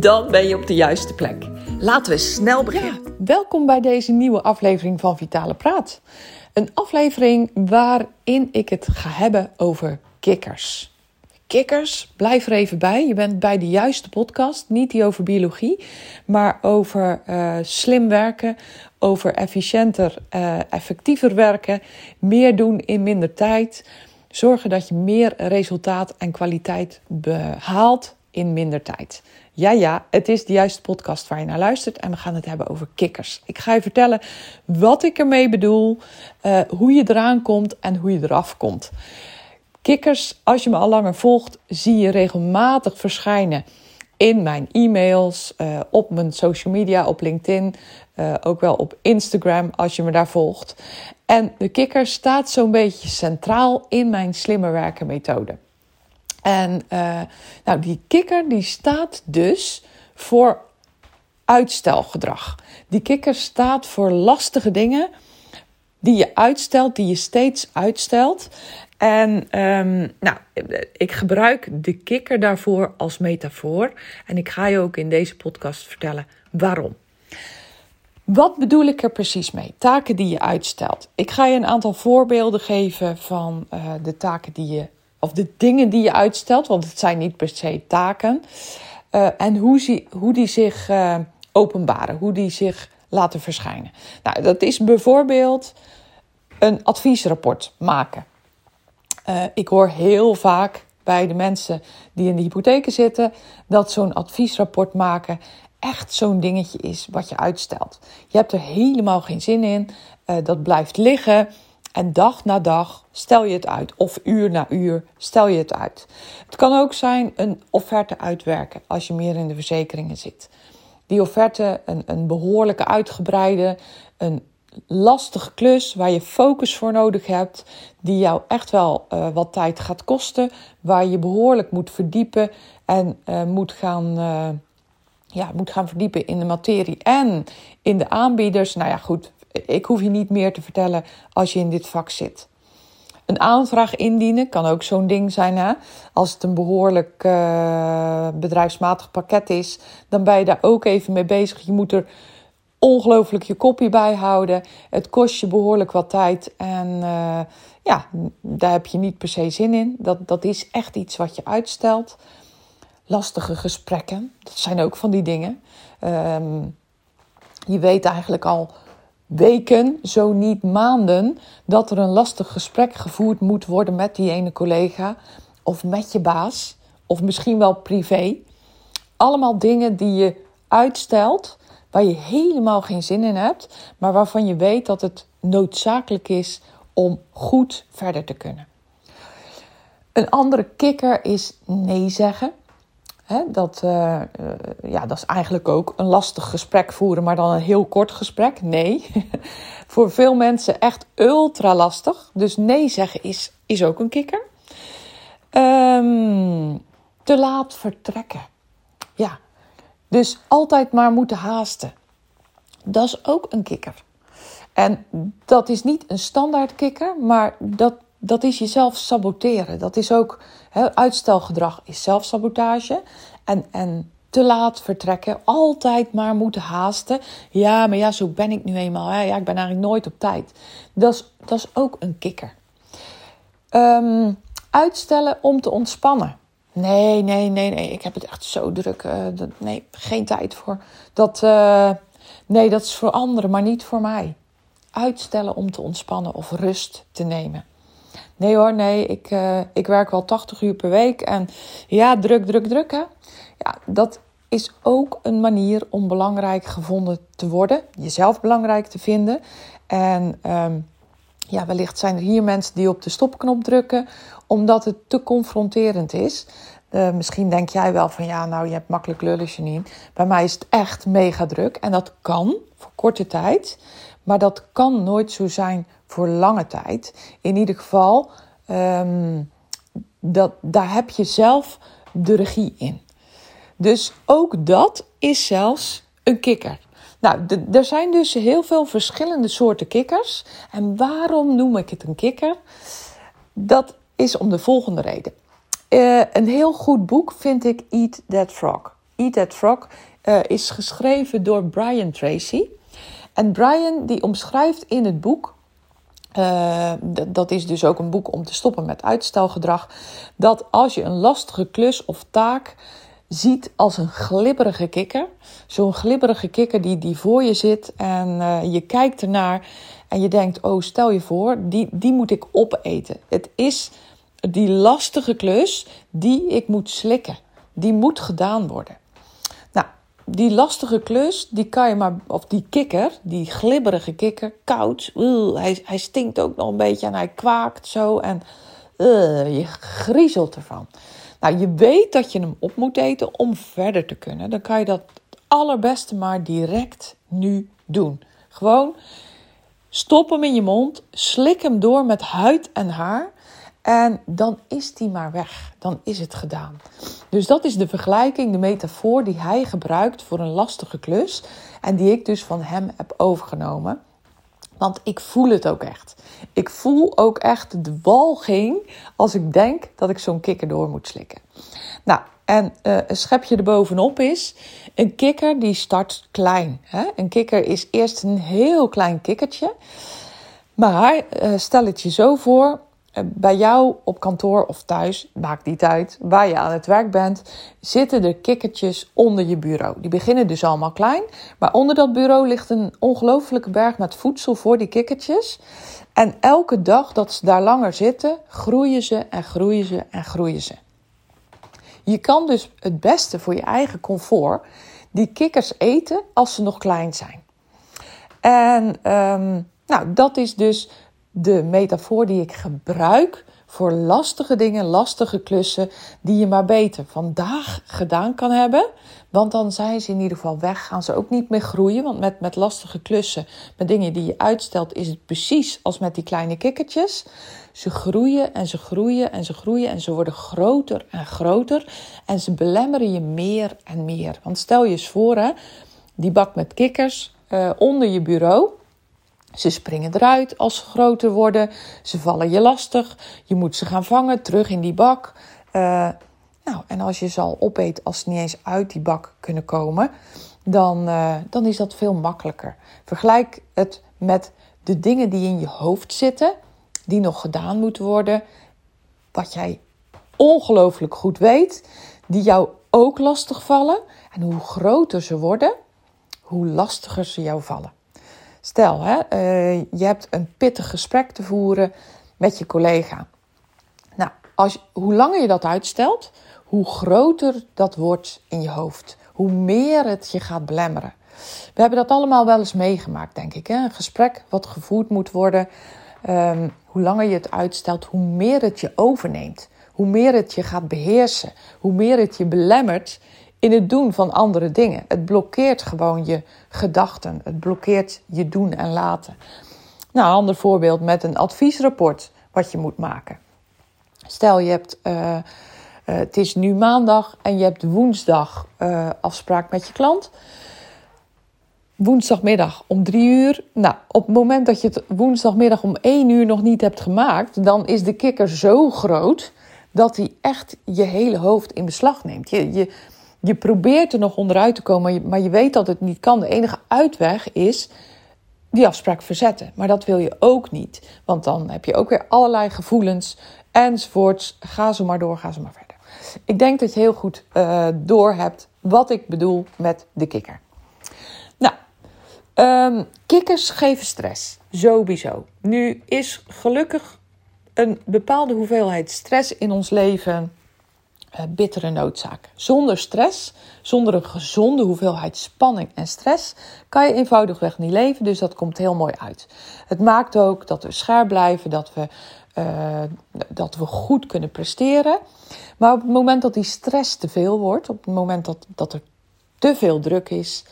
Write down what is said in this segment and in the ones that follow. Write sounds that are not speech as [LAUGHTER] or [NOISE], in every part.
Dan ben je op de juiste plek. Laten we snel beginnen. welkom bij deze nieuwe aflevering van Vitale Praat. Een aflevering waarin ik het ga hebben over kikkers. Kikkers, blijf er even bij. Je bent bij de juiste podcast. Niet die over biologie, maar over uh, slim werken, over efficiënter, uh, effectiever werken, meer doen in minder tijd. Zorgen dat je meer resultaat en kwaliteit behaalt in minder tijd. Ja, ja, het is de juiste podcast waar je naar luistert en we gaan het hebben over kikkers. Ik ga je vertellen wat ik ermee bedoel, uh, hoe je eraan komt en hoe je eraf komt. Kikkers, als je me al langer volgt, zie je regelmatig verschijnen in mijn e-mails, uh, op mijn social media, op LinkedIn, uh, ook wel op Instagram als je me daar volgt. En de kikker staat zo'n beetje centraal in mijn slimmer werken methode. En uh, nou, die kikker die staat dus voor uitstelgedrag. Die kikker staat voor lastige dingen die je uitstelt, die je steeds uitstelt. En um, nou, ik gebruik de kikker daarvoor als metafoor. En ik ga je ook in deze podcast vertellen waarom. Wat bedoel ik er precies mee? Taken die je uitstelt. Ik ga je een aantal voorbeelden geven van uh, de taken die je of de dingen die je uitstelt, want het zijn niet per se taken. Uh, en hoe, zie, hoe die zich uh, openbaren, hoe die zich laten verschijnen. Nou, dat is bijvoorbeeld een adviesrapport maken. Uh, ik hoor heel vaak bij de mensen die in de hypotheken zitten dat zo'n adviesrapport maken echt zo'n dingetje is wat je uitstelt. Je hebt er helemaal geen zin in, dat blijft liggen. En dag na dag stel je het uit. Of uur na uur stel je het uit. Het kan ook zijn een offerte uitwerken als je meer in de verzekeringen zit. Die offerte, een, een behoorlijke uitgebreide, een lastige klus waar je focus voor nodig hebt, die jou echt wel uh, wat tijd gaat kosten, waar je behoorlijk moet verdiepen en uh, moet gaan. Uh, ja, moet gaan verdiepen in de materie en in de aanbieders. Nou ja, goed, ik hoef je niet meer te vertellen als je in dit vak zit. Een aanvraag indienen kan ook zo'n ding zijn. Hè? Als het een behoorlijk uh, bedrijfsmatig pakket is, dan ben je daar ook even mee bezig. Je moet er ongelooflijk je kopje bij houden. Het kost je behoorlijk wat tijd. En uh, ja, daar heb je niet per se zin in. Dat, dat is echt iets wat je uitstelt. Lastige gesprekken, dat zijn ook van die dingen. Um, je weet eigenlijk al weken, zo niet maanden, dat er een lastig gesprek gevoerd moet worden met die ene collega of met je baas of misschien wel privé. Allemaal dingen die je uitstelt, waar je helemaal geen zin in hebt, maar waarvan je weet dat het noodzakelijk is om goed verder te kunnen. Een andere kikker is nee zeggen dat, uh, ja, dat is eigenlijk ook een lastig gesprek voeren, maar dan een heel kort gesprek. Nee, [LAUGHS] voor veel mensen echt ultra lastig. Dus nee zeggen is, is ook een kikker. Um, te laat vertrekken. Ja, dus altijd maar moeten haasten. Dat is ook een kikker. En dat is niet een standaard kikker, maar dat, dat is jezelf saboteren. Dat is ook uitstelgedrag is zelfsabotage. En, en te laat vertrekken, altijd maar moeten haasten. Ja, maar ja, zo ben ik nu eenmaal. Hè. Ja, ik ben eigenlijk nooit op tijd. Dat is, ook een kikker. Um, uitstellen om te ontspannen. Nee, nee, nee, nee. Ik heb het echt zo druk. Uh, dat, nee, geen tijd voor. Dat, uh, nee, dat is voor anderen, maar niet voor mij. Uitstellen om te ontspannen of rust te nemen. Nee hoor, nee, ik, uh, ik werk wel 80 uur per week en ja, druk, druk, druk hè. Ja, dat is ook een manier om belangrijk gevonden te worden, jezelf belangrijk te vinden. En um, ja, wellicht zijn er hier mensen die op de stopknop drukken omdat het te confronterend is. Uh, misschien denk jij wel van ja, nou je hebt makkelijk lullen, Janine. Bij mij is het echt mega druk. En dat kan voor korte tijd. Maar dat kan nooit zo zijn voor lange tijd. In ieder geval, um, dat, daar heb je zelf de regie in. Dus ook dat is zelfs een kikker. Nou, er zijn dus heel veel verschillende soorten kikkers. En waarom noem ik het een kikker? Dat is om de volgende reden. Uh, een heel goed boek vind ik Eat That Frog. Eat That Frog uh, is geschreven door Brian Tracy. En Brian die omschrijft in het boek, uh, dat is dus ook een boek om te stoppen met uitstelgedrag, dat als je een lastige klus of taak ziet als een glibberige kikker, zo'n glibberige kikker die, die voor je zit en uh, je kijkt ernaar en je denkt, oh stel je voor, die, die moet ik opeten. Het is die lastige klus die ik moet slikken. Die moet gedaan worden. Die lastige klus, die kan je maar, of die kikker, die glibberige kikker, koud, hij, hij stinkt ook nog een beetje en hij kwaakt zo en je griezelt ervan. Nou, je weet dat je hem op moet eten om verder te kunnen. Dan kan je dat allerbeste maar direct nu doen. Gewoon stop hem in je mond, slik hem door met huid en haar. En dan is die maar weg. Dan is het gedaan. Dus dat is de vergelijking, de metafoor die hij gebruikt voor een lastige klus. En die ik dus van hem heb overgenomen. Want ik voel het ook echt. Ik voel ook echt de walging als ik denk dat ik zo'n kikker door moet slikken. Nou, en uh, een schepje erbovenop is, een kikker die start klein. Hè? Een kikker is eerst een heel klein kikkertje. Maar uh, stel het je zo voor, eh, bij jou op kantoor of thuis, maakt niet uit, waar je aan het werk bent, zitten er kikkertjes onder je bureau. Die beginnen dus allemaal klein, maar onder dat bureau ligt een ongelofelijke berg met voedsel voor die kikkertjes. En elke dag dat ze daar langer zitten, groeien ze en groeien ze en groeien ze. Je kan dus het beste voor je eigen comfort die kikkers eten als ze nog klein zijn. En um, nou, dat is dus de metafoor die ik gebruik voor lastige dingen, lastige klussen, die je maar beter vandaag gedaan kan hebben. Want dan zijn ze in ieder geval weg, gaan ze ook niet meer groeien. Want met, met lastige klussen, met dingen die je uitstelt, is het precies als met die kleine kikkertjes. Ze groeien en ze groeien en ze groeien en ze worden groter en groter. En ze belemmeren je meer en meer. Want stel je eens voor, hè, die bak met kikkers uh, onder je bureau. Ze springen eruit als ze groter worden. Ze vallen je lastig. Je moet ze gaan vangen, terug in die bak. Uh, nou, en als je ze al opeet als ze niet eens uit die bak kunnen komen, dan, uh, dan is dat veel makkelijker. Vergelijk het met de dingen die in je hoofd zitten, die nog gedaan moeten worden. Wat jij ongelooflijk goed weet, die jou ook lastig vallen. En hoe groter ze worden, hoe lastiger ze jou vallen. Stel, hè, uh, je hebt een pittig gesprek te voeren met je collega. Nou, als, hoe langer je dat uitstelt, hoe groter dat wordt in je hoofd. Hoe meer het je gaat belemmeren. We hebben dat allemaal wel eens meegemaakt, denk ik. Hè? Een gesprek wat gevoerd moet worden. Um, hoe langer je het uitstelt, hoe meer het je overneemt. Hoe meer het je gaat beheersen. Hoe meer het je belemmert in het doen van andere dingen. Het blokkeert gewoon je gedachten. Het blokkeert je doen en laten. Nou, een ander voorbeeld met een adviesrapport wat je moet maken. Stel je hebt, uh, uh, het is nu maandag en je hebt woensdag uh, afspraak met je klant. Woensdagmiddag om drie uur. Nou, op het moment dat je het woensdagmiddag om één uur nog niet hebt gemaakt, dan is de kikker zo groot dat hij echt je hele hoofd in beslag neemt. Je, je, je probeert er nog onderuit te komen, maar je weet dat het niet kan. De enige uitweg is die afspraak verzetten. Maar dat wil je ook niet, want dan heb je ook weer allerlei gevoelens enzovoorts. Ga zo maar door, ga zo maar verder. Ik denk dat je heel goed uh, door hebt wat ik bedoel met de kikker. Nou, um, kikkers geven stress, sowieso. Nu is gelukkig een bepaalde hoeveelheid stress in ons leven bittere noodzaak. Zonder stress, zonder een gezonde hoeveelheid spanning en stress, kan je eenvoudigweg niet leven. Dus dat komt heel mooi uit. Het maakt ook dat we scherp blijven, dat we uh, dat we goed kunnen presteren. Maar op het moment dat die stress te veel wordt, op het moment dat, dat er te veel druk is,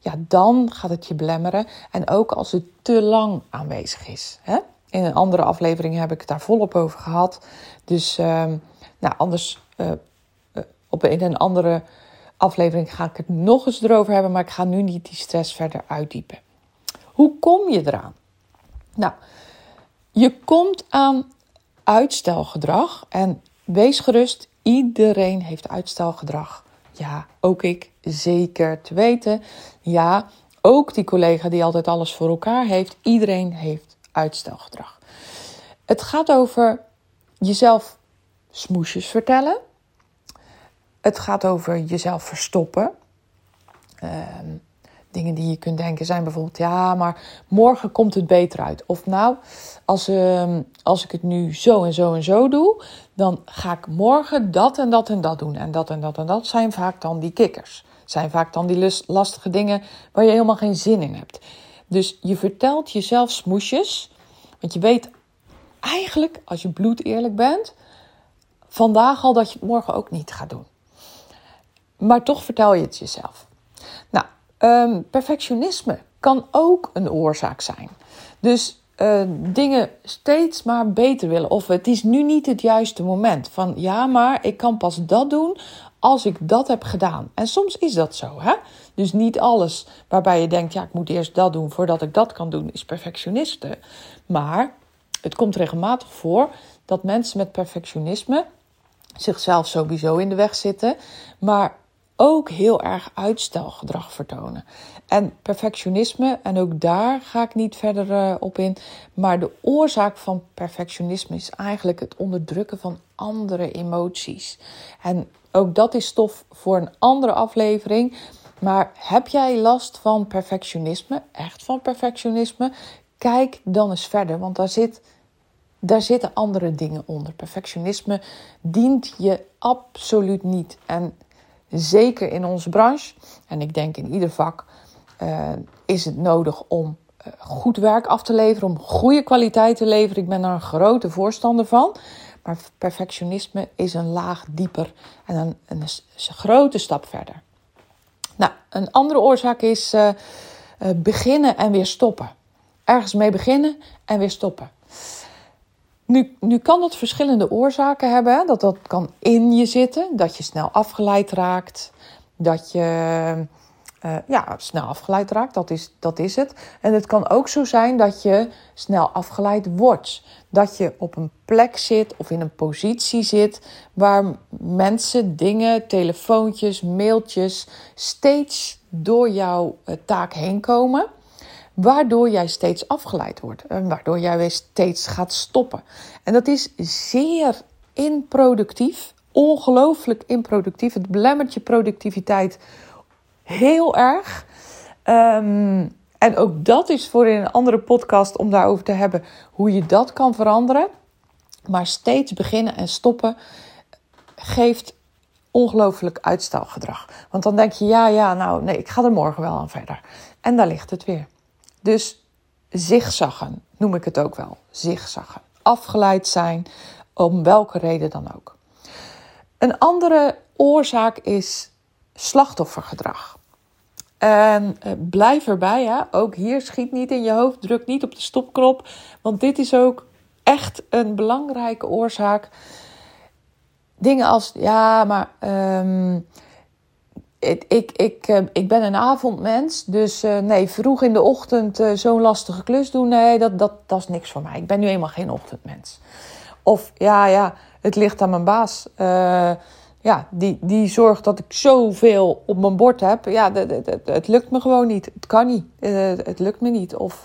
ja, dan gaat het je belemmeren. En ook als het te lang aanwezig is. Hè? In een andere aflevering heb ik het daar volop over gehad. Dus uh, nou, anders uh, op, in een andere aflevering ga ik het nog eens erover hebben. Maar ik ga nu niet die stress verder uitdiepen. Hoe kom je eraan? Nou, je komt aan uitstelgedrag. En wees gerust, iedereen heeft uitstelgedrag. Ja, ook ik zeker te weten. Ja, ook die collega die altijd alles voor elkaar heeft. Iedereen heeft uitstelgedrag. Het gaat over jezelf smoesjes vertellen. Het gaat over jezelf verstoppen. Ehm, dingen die je kunt denken zijn bijvoorbeeld: ja, maar morgen komt het beter uit. Of nou, als, uh, als ik het nu zo en zo en zo doe, dan ga ik morgen dat en dat en dat doen. En dat en dat en dat zijn vaak dan die kikkers. Zijn vaak dan die lastige dingen waar je helemaal geen zin in hebt. Dus je vertelt jezelf smoesjes. Want je weet eigenlijk, als je bloed eerlijk bent, vandaag al dat je het morgen ook niet gaat doen. Maar toch vertel je het jezelf. Nou, um, perfectionisme kan ook een oorzaak zijn. Dus uh, dingen steeds maar beter willen. Of het is nu niet het juiste moment. Van ja, maar ik kan pas dat doen als ik dat heb gedaan. En soms is dat zo. Hè? Dus niet alles waarbij je denkt, ja, ik moet eerst dat doen voordat ik dat kan doen, is perfectionisten. Maar het komt regelmatig voor dat mensen met perfectionisme zichzelf sowieso in de weg zitten, maar ook heel erg uitstelgedrag vertonen. En perfectionisme, en ook daar ga ik niet verder uh, op in, maar de oorzaak van perfectionisme is eigenlijk het onderdrukken van andere emoties. En ook dat is stof voor een andere aflevering. Maar heb jij last van perfectionisme, echt van perfectionisme? Kijk dan eens verder, want daar, zit, daar zitten andere dingen onder. Perfectionisme dient je absoluut niet. En zeker in onze branche, en ik denk in ieder vak, uh, is het nodig om uh, goed werk af te leveren, om goede kwaliteit te leveren. Ik ben daar een grote voorstander van. Maar perfectionisme is een laag dieper en een, een, een grote stap verder. Nou, een andere oorzaak is uh, beginnen en weer stoppen. Ergens mee beginnen en weer stoppen. Nu, nu kan dat verschillende oorzaken hebben. Hè? Dat dat kan in je zitten, dat je snel afgeleid raakt, dat je uh, ja, snel afgeleid raakt. Dat is, dat is het. En het kan ook zo zijn dat je snel afgeleid wordt. Dat je op een plek zit of in een positie zit waar mensen, dingen, telefoontjes, mailtjes steeds door jouw eh, taak heen komen. Waardoor jij steeds afgeleid wordt. En waardoor jij weer steeds gaat stoppen. En dat is zeer improductief. Ongelooflijk improductief. Het belemmert je productiviteit heel erg. Um, en ook dat is voor in een andere podcast om daarover te hebben hoe je dat kan veranderen. Maar steeds beginnen en stoppen geeft ongelooflijk uitstelgedrag. Want dan denk je, ja, ja, nou nee, ik ga er morgen wel aan verder. En daar ligt het weer. Dus zigzaggen noem ik het ook wel. Zigzaggen. Afgeleid zijn, om welke reden dan ook. Een andere oorzaak is slachtoffergedrag. En uh, blijf erbij, hè? ook hier schiet niet in je hoofd, druk niet op de stopknop, want dit is ook echt een belangrijke oorzaak. Dingen als, ja, maar um, ik, ik, ik, uh, ik ben een avondmens, dus uh, nee, vroeg in de ochtend zo'n lastige klus doen, nee, dat, dat, dat is niks voor mij. Ik ben nu eenmaal geen ochtendmens. Of ja, ja, het ligt aan mijn baas ja, die, die zorgt dat ik zoveel op mijn bord heb. Ja, het lukt me gewoon niet. Het kan niet. Eh, het lukt me niet. Of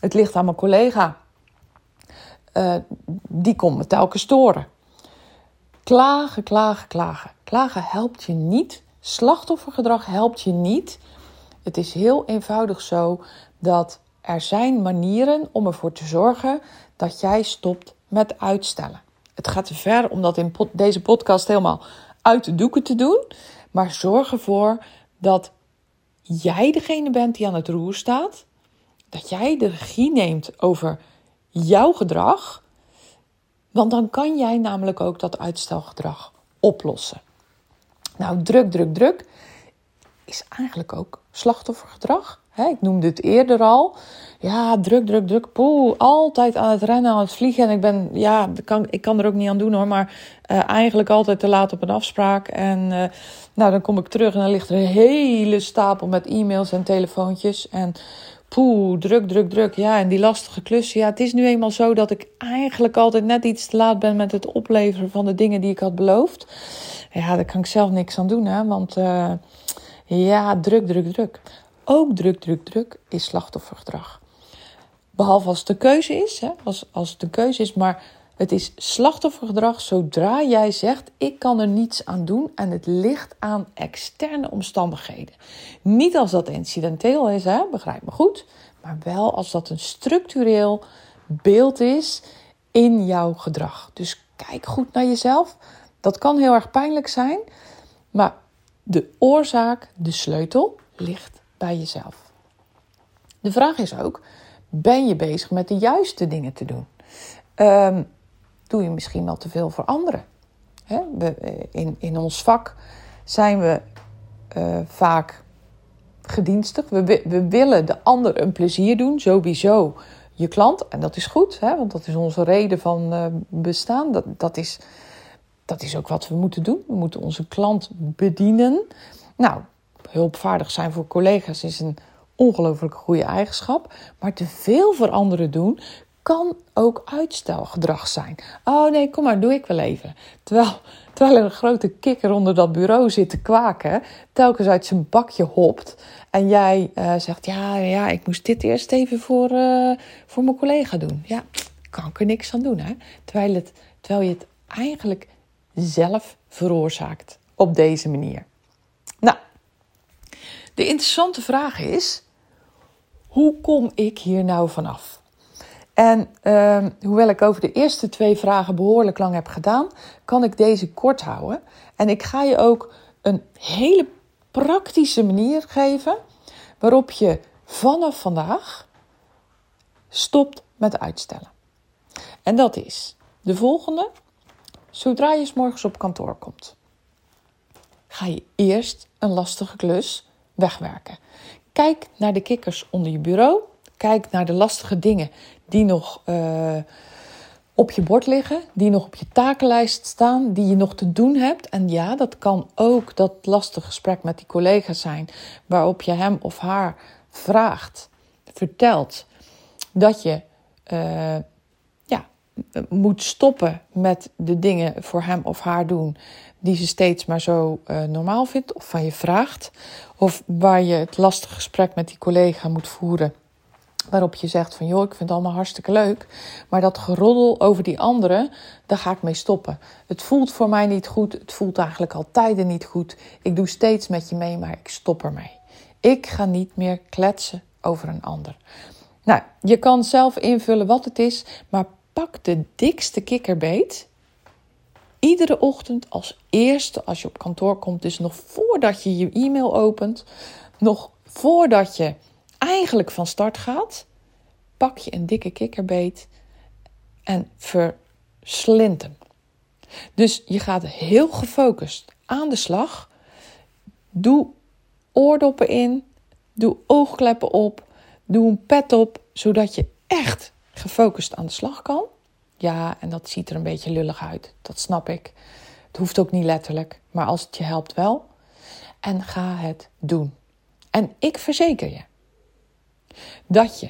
het ligt aan mijn collega. Die komt me telkens storen. Klagen, klagen, klagen. Klagen helpt je niet. Slachtoffergedrag helpt je niet. Het is heel eenvoudig zo dat er zijn manieren om ervoor te zorgen dat jij stopt met uitstellen. Het gaat te ver om dat in deze podcast helemaal uit de doeken te doen. Maar zorg ervoor dat jij degene bent die aan het roer staat. Dat jij de regie neemt over jouw gedrag. Want dan kan jij namelijk ook dat uitstelgedrag oplossen. Nou, druk, druk, druk is eigenlijk ook slachtoffergedrag. ik noemde het eerder al. Ja, druk, druk, druk. Poeh, altijd aan het rennen, aan het vliegen. En ik ben, ja, kan, ik kan er ook niet aan doen hoor. Maar uh, eigenlijk altijd te laat op een afspraak. En uh, nou, dan kom ik terug en dan ligt er een hele stapel met e-mails en telefoontjes. En poeh, druk, druk, druk. Ja, en die lastige klussen. Ja, het is nu eenmaal zo dat ik eigenlijk altijd net iets te laat ben met het opleveren van de dingen die ik had beloofd. Ja, daar kan ik zelf niks aan doen, hè. Want uh, ja, druk, druk, druk. Ook druk, druk, druk is slachtoffergedrag. Behalve als het de keuze is, hè, als, als het keuze is, maar het is slachtoffergedrag zodra jij zegt: ik kan er niets aan doen en het ligt aan externe omstandigheden. Niet als dat incidenteel is, hè, begrijp me goed, maar wel als dat een structureel beeld is in jouw gedrag. Dus kijk goed naar jezelf. Dat kan heel erg pijnlijk zijn, maar de oorzaak, de sleutel, ligt bij jezelf. De vraag is ook: ben je bezig met de juiste dingen te doen? Um, doe je misschien wel te veel voor anderen. we, eh, in, in ons vak zijn we uh, vaak gedienstig. We, we willen de ander een plezier doen, sowieso je klant. En dat is goed, hè, want dat is onze reden van uh, bestaan. Dat, dat, is, dat is ook wat we moeten doen. We moeten onze klant bedienen. Nou, hulpvaardig zijn voor collega's is een ongelooflijk goede eigenschap. Maar te veel voor anderen doen kan ook uitstelgedrag zijn. Oh nee, kom maar, doe ik wel even. Terwijl, terwijl er een grote kikker onder dat bureau zit te kwaken, telkens uit zijn bakje hopt. En jij uh, zegt: ja, ja, ik moest dit eerst even voor, uh, voor mijn collega doen. Ja, kan ik er niks aan doen. Hè? Terwijl, het, terwijl je het eigenlijk zelf veroorzaakt op deze manier. Nou, de interessante vraag is: hoe kom ik hier nou vanaf? En uh, hoewel ik over de eerste twee vragen behoorlijk lang heb gedaan, kan ik deze kort houden. En ik ga je ook een hele praktische manier geven waarop je vanaf vandaag stopt met uitstellen. En dat is de volgende. Zodra je s morgens op kantoor komt, ga je eerst een lastige klus wegwerken. Kijk naar de kikkers onder je bureau. Kijk naar de lastige dingen die nog uh, op je bord liggen, die nog op je takenlijst staan, die je nog te doen hebt. En ja, dat kan ook dat lastige gesprek met die collega zijn, waarop je hem of haar vraagt, vertelt dat je ja, moet stoppen met de dingen voor hem of haar doen die ze steeds maar zo uh, normaal vindt of van je vraagt. Of waar je het lastige gesprek met die collega moet voeren Waarop je zegt van joh, ik vind het allemaal hartstikke leuk. Maar dat geroddel over die anderen, daar ga ik mee stoppen. Het voelt voor mij niet goed. Het voelt eigenlijk al tijden niet goed. Ik doe steeds met je mee, maar ik stop ermee. Ik ga niet meer kletsen over een ander. Nou, je kan zelf invullen wat het is, maar pak de dikste kikkerbeet. Iedere ochtend als eerste als je op kantoor komt, dus nog voordat je je e-mail opent, nog voordat je eigenlijk van start gaat, pak je een dikke kikkerbeet en verslind hem. Dus je gaat heel gefocust aan de slag. Doe oordoppen in, doe oogkleppen op, doe een pet op, zodat je echt gefocust aan de slag kan. Ja, en dat ziet er een beetje lullig uit, dat snap ik. Het hoeft ook niet letterlijk, maar als het je helpt wel. En ga het doen. En ik verzeker je, dat je,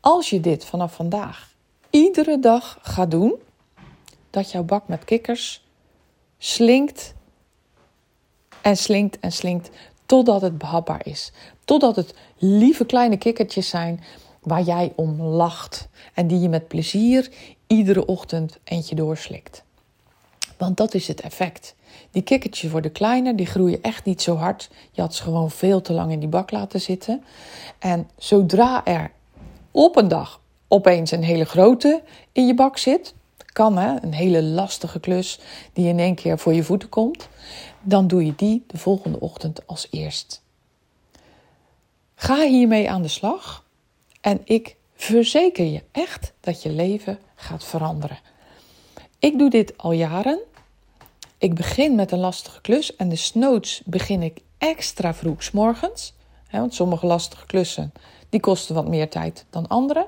als je dit vanaf vandaag iedere dag gaat doen, dat jouw bak met kikkers slinkt en slinkt en slinkt totdat het behapbaar is. Totdat het lieve kleine kikkertjes zijn waar jij om lacht en die je met plezier iedere ochtend eentje doorslikt. Want dat is het effect. Die kikkertjes worden kleiner, die groeien echt niet zo hard. Je had ze gewoon veel te lang in die bak laten zitten. En zodra er op een dag opeens een hele grote in je bak zit, kan hè, een hele lastige klus die in één keer voor je voeten komt, dan doe je die de volgende ochtend als eerst. Ga hiermee aan de slag en ik verzeker je echt dat je leven gaat veranderen. Ik doe dit al jaren. Ik begin met een lastige klus en de snoots begin ik extra vroeg morgens. Want sommige lastige klussen die kosten wat meer tijd dan andere.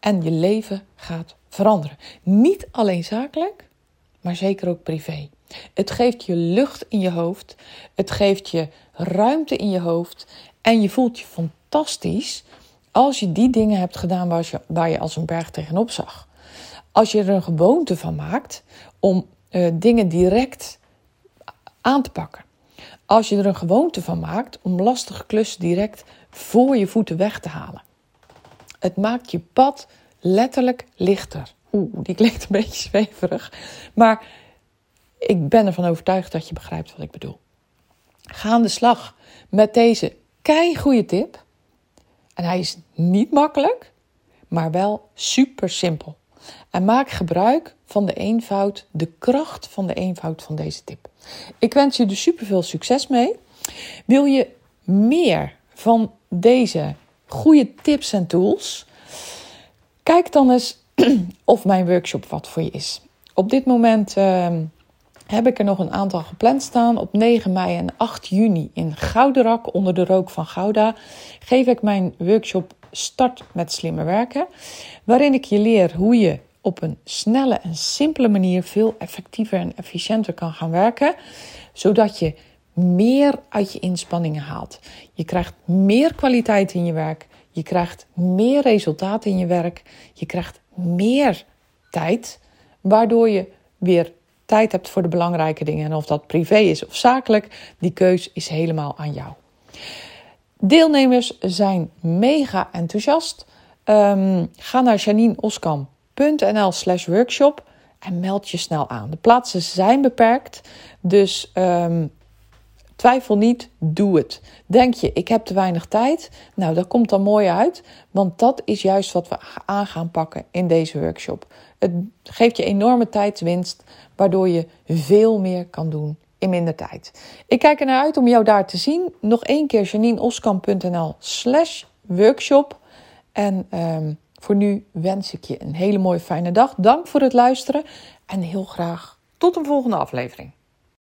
En je leven gaat veranderen. Niet alleen zakelijk, maar zeker ook privé. Het geeft je lucht in je hoofd. Het geeft je ruimte in je hoofd. En je voelt je fantastisch als je die dingen hebt gedaan waar je, waar je als een berg tegenop zag. Als je er een gewoonte van maakt om uh, dingen direct aan te pakken. Als je er een gewoonte van maakt om lastige klussen direct voor je voeten weg te halen. Het maakt je pad letterlijk lichter. Oeh, die klinkt een beetje zweverig. Maar ik ben ervan overtuigd dat je begrijpt wat ik bedoel. Ga aan de slag met deze kei goede tip. En hij is niet makkelijk, maar wel super simpel. En maak gebruik van de eenvoud, de kracht van de eenvoud van deze tip. Ik wens je er super veel succes mee. Wil je meer van deze goede tips en tools? Kijk dan eens [CLEARS THROAT] of mijn workshop wat voor je is. Op dit moment uh, heb ik er nog een aantal gepland staan. Op 9 mei en 8 juni in Gouderak, onder de rook van Gouda, geef ik mijn workshop Start met slimmer werken. Waarin ik je leer hoe je op een snelle en simpele manier veel effectiever en efficiënter kan gaan werken. Zodat je meer uit je inspanningen haalt. Je krijgt meer kwaliteit in je werk. Je krijgt meer resultaat in je werk. Je krijgt meer tijd, waardoor je weer tijd hebt voor de belangrijke dingen. En of dat privé is of zakelijk, die keus is helemaal aan jou. Deelnemers zijn mega enthousiast. Um, ga naar janineoskam.nl slash workshop en meld je snel aan. De plaatsen zijn beperkt, dus um, twijfel niet, doe het. Denk je, ik heb te weinig tijd? Nou, dat komt dan mooi uit, want dat is juist wat we aan gaan pakken in deze workshop. Het geeft je enorme tijdswinst, waardoor je veel meer kan doen in minder tijd. Ik kijk er naar uit om jou daar te zien. Nog één keer janineoskamp.nl slash workshop. En um, voor nu wens ik je een hele mooie fijne dag. Dank voor het luisteren en heel graag tot een volgende aflevering.